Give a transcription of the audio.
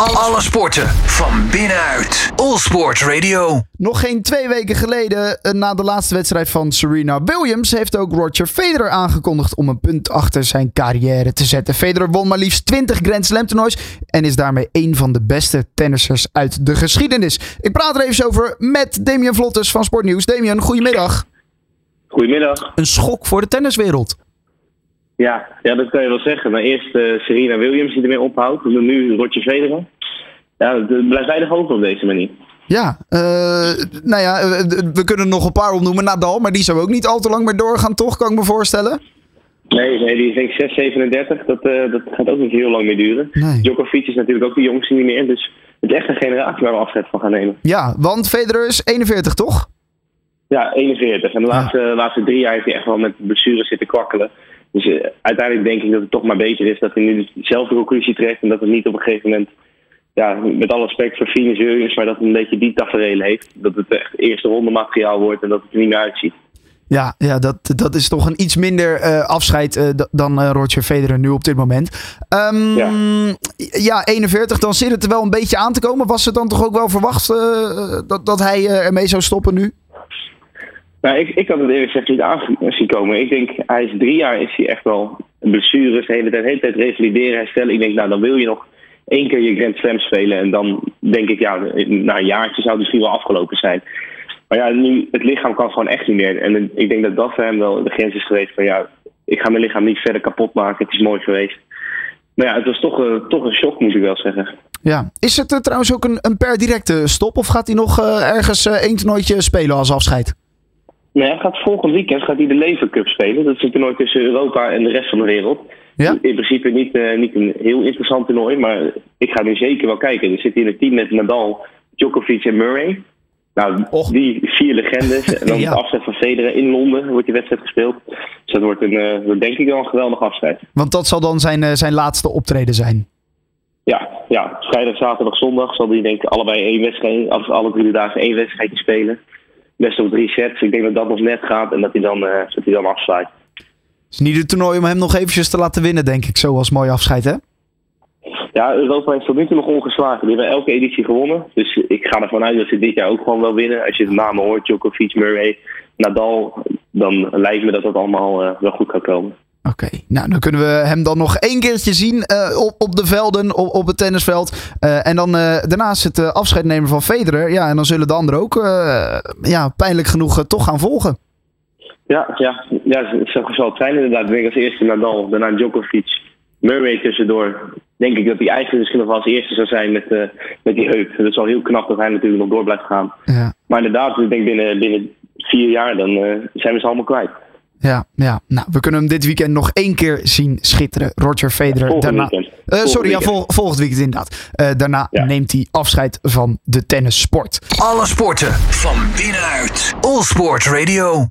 Alle sporten van binnenuit. All Sport Radio. Nog geen twee weken geleden, eh, na de laatste wedstrijd van Serena Williams, heeft ook Roger Federer aangekondigd om een punt achter zijn carrière te zetten. Federer won maar liefst 20 Grand Slam toernoois en is daarmee een van de beste tennissers uit de geschiedenis. Ik praat er even over met Damian Vlottes van Sportnieuws. Damian, goedemiddag. Goedemiddag. Een schok voor de tenniswereld. Ja, ja, dat kan je wel zeggen. Maar eerst eh, Serena Williams die ermee ophoudt. En nu Roger Federer. Ja, het blijft weinig hoog op deze manier. Ja, eh, nou ja, eh, we kunnen nog een paar opnoemen. Nadal, maar die zou ook niet al te lang meer doorgaan, toch? Kan ik me voorstellen. Nee, nee die is ik 6, 37. Dat, dat gaat ook niet heel lang meer duren. Nee. Djokovic is natuurlijk ook de jongste niet meer. Dus het is echt een generatie waar we afscheid van gaan nemen. Ja, want Federer is 41, toch? Ja, 41. En de laatste, laatste drie jaar heeft hij echt wel met blessures zitten kwakkelen. Dus eh, uiteindelijk denk ik dat het toch maar beter is dat hij nu dezelfde conclusie trekt. En dat het niet op een gegeven moment, ja, met alle respect voor Venus Williams, maar dat het een beetje die tafereel heeft. Dat het echt eerste ronde materiaal wordt en dat het er niet meer uitziet. Ja, ja dat, dat is toch een iets minder eh, afscheid eh, dan Roger Federer nu op dit moment. Ehm, ja. Ja. 41, dan zit het er wel een beetje aan te komen. Was het dan toch ook wel verwacht dat, dat hij ermee zou stoppen nu? Nou, ik, ik had het eerlijk gezegd niet aan zien komen. Ik denk, hij is drie jaar, is hij echt wel blessures, de hele tijd, de hele tijd revalideren, herstellen. Ik denk, nou, dan wil je nog één keer je Grand Slam spelen. En dan denk ik, ja, na een jaartje zou het misschien wel afgelopen zijn. Maar ja, nu, het lichaam kan gewoon echt niet meer. En ik denk dat dat voor hem wel de grens is geweest van, ja, ik ga mijn lichaam niet verder kapot maken. Het is mooi geweest. Maar ja, het was toch, eh, toch een shock, moet ik wel zeggen. Ja. Is het eh, trouwens ook een, een per directe stop? Of gaat hij nog eh, ergens één toernooitje spelen als afscheid? Nee, hij gaat volgend weekend gaat hij de Lever Cup spelen. Dat is een toernooi tussen Europa en de rest van de wereld. Ja. In principe niet, eh, niet een heel interessant toernooi, maar ik ga nu zeker wel kijken. Er zit hier een team met Nadal, Djokovic en Murray. Nou, Och. die vier legendes. En dan Ja. de afscheid van Federer in Londen wordt die wedstrijd gespeeld. Dus dat wordt, een, eh, wordt denk ik wel een geweldig afscheid. Want dat zal dan zijn, eh, zijn laatste optreden zijn. Ja, ja, vrijdag, zaterdag, zondag zal hij denk ik allebei één wedstrijd, alle drie dagen één wedstrijdje spelen. Best op drie sets. Ik denk dat dat nog net gaat en dat hij dan, dat hij dan afsluit. Het is niet het toernooi om hem nog eventjes te laten winnen, denk ik. Zo als mooi afscheid, hè? Ja, Europa heeft tot nu toe nog ongeslagen. Die hebben elke editie gewonnen. Dus ik ga ervan uit dat ze dit jaar ook gewoon wel winnen. Als je de namen hoort, Djokovic, Murray, Nadal, dan lijkt me dat dat allemaal eh, wel goed gaat komen. Oké, nou dan kunnen we hem dan nog één keertje zien eh, op, op de velden, op, op het tennisveld. Eh, en dan eh, daarnaast het afscheid nemen van Federer. Ja, en dan zullen de anderen ook ja, pijnlijk genoeg toch gaan volgen. Ja, ja, ja zo zal het zijn inderdaad. Ik denk als eerste Nadal, daarna Djokovic, Murray tussendoor. Denk ik dat hij eigenlijk misschien nog wel als eerste zou zijn met, met die heup. Dat is heel knap dat hij natuurlijk nog door blijft gaan. Ja, Maar inderdaad, ik denk binnen, binnen vier jaar dan zijn we ze allemaal kwijt. Ja, ja. Nou, we kunnen hem dit weekend nog één keer zien schitteren. Roger Federer. Volgend daarna, weekend. Eh, sorry, ja, vol, volgend weekend inderdaad. Eh, daarna Ja. neemt hij afscheid van de tennissport. Alle sporten van binnenuit. All Sport Radio.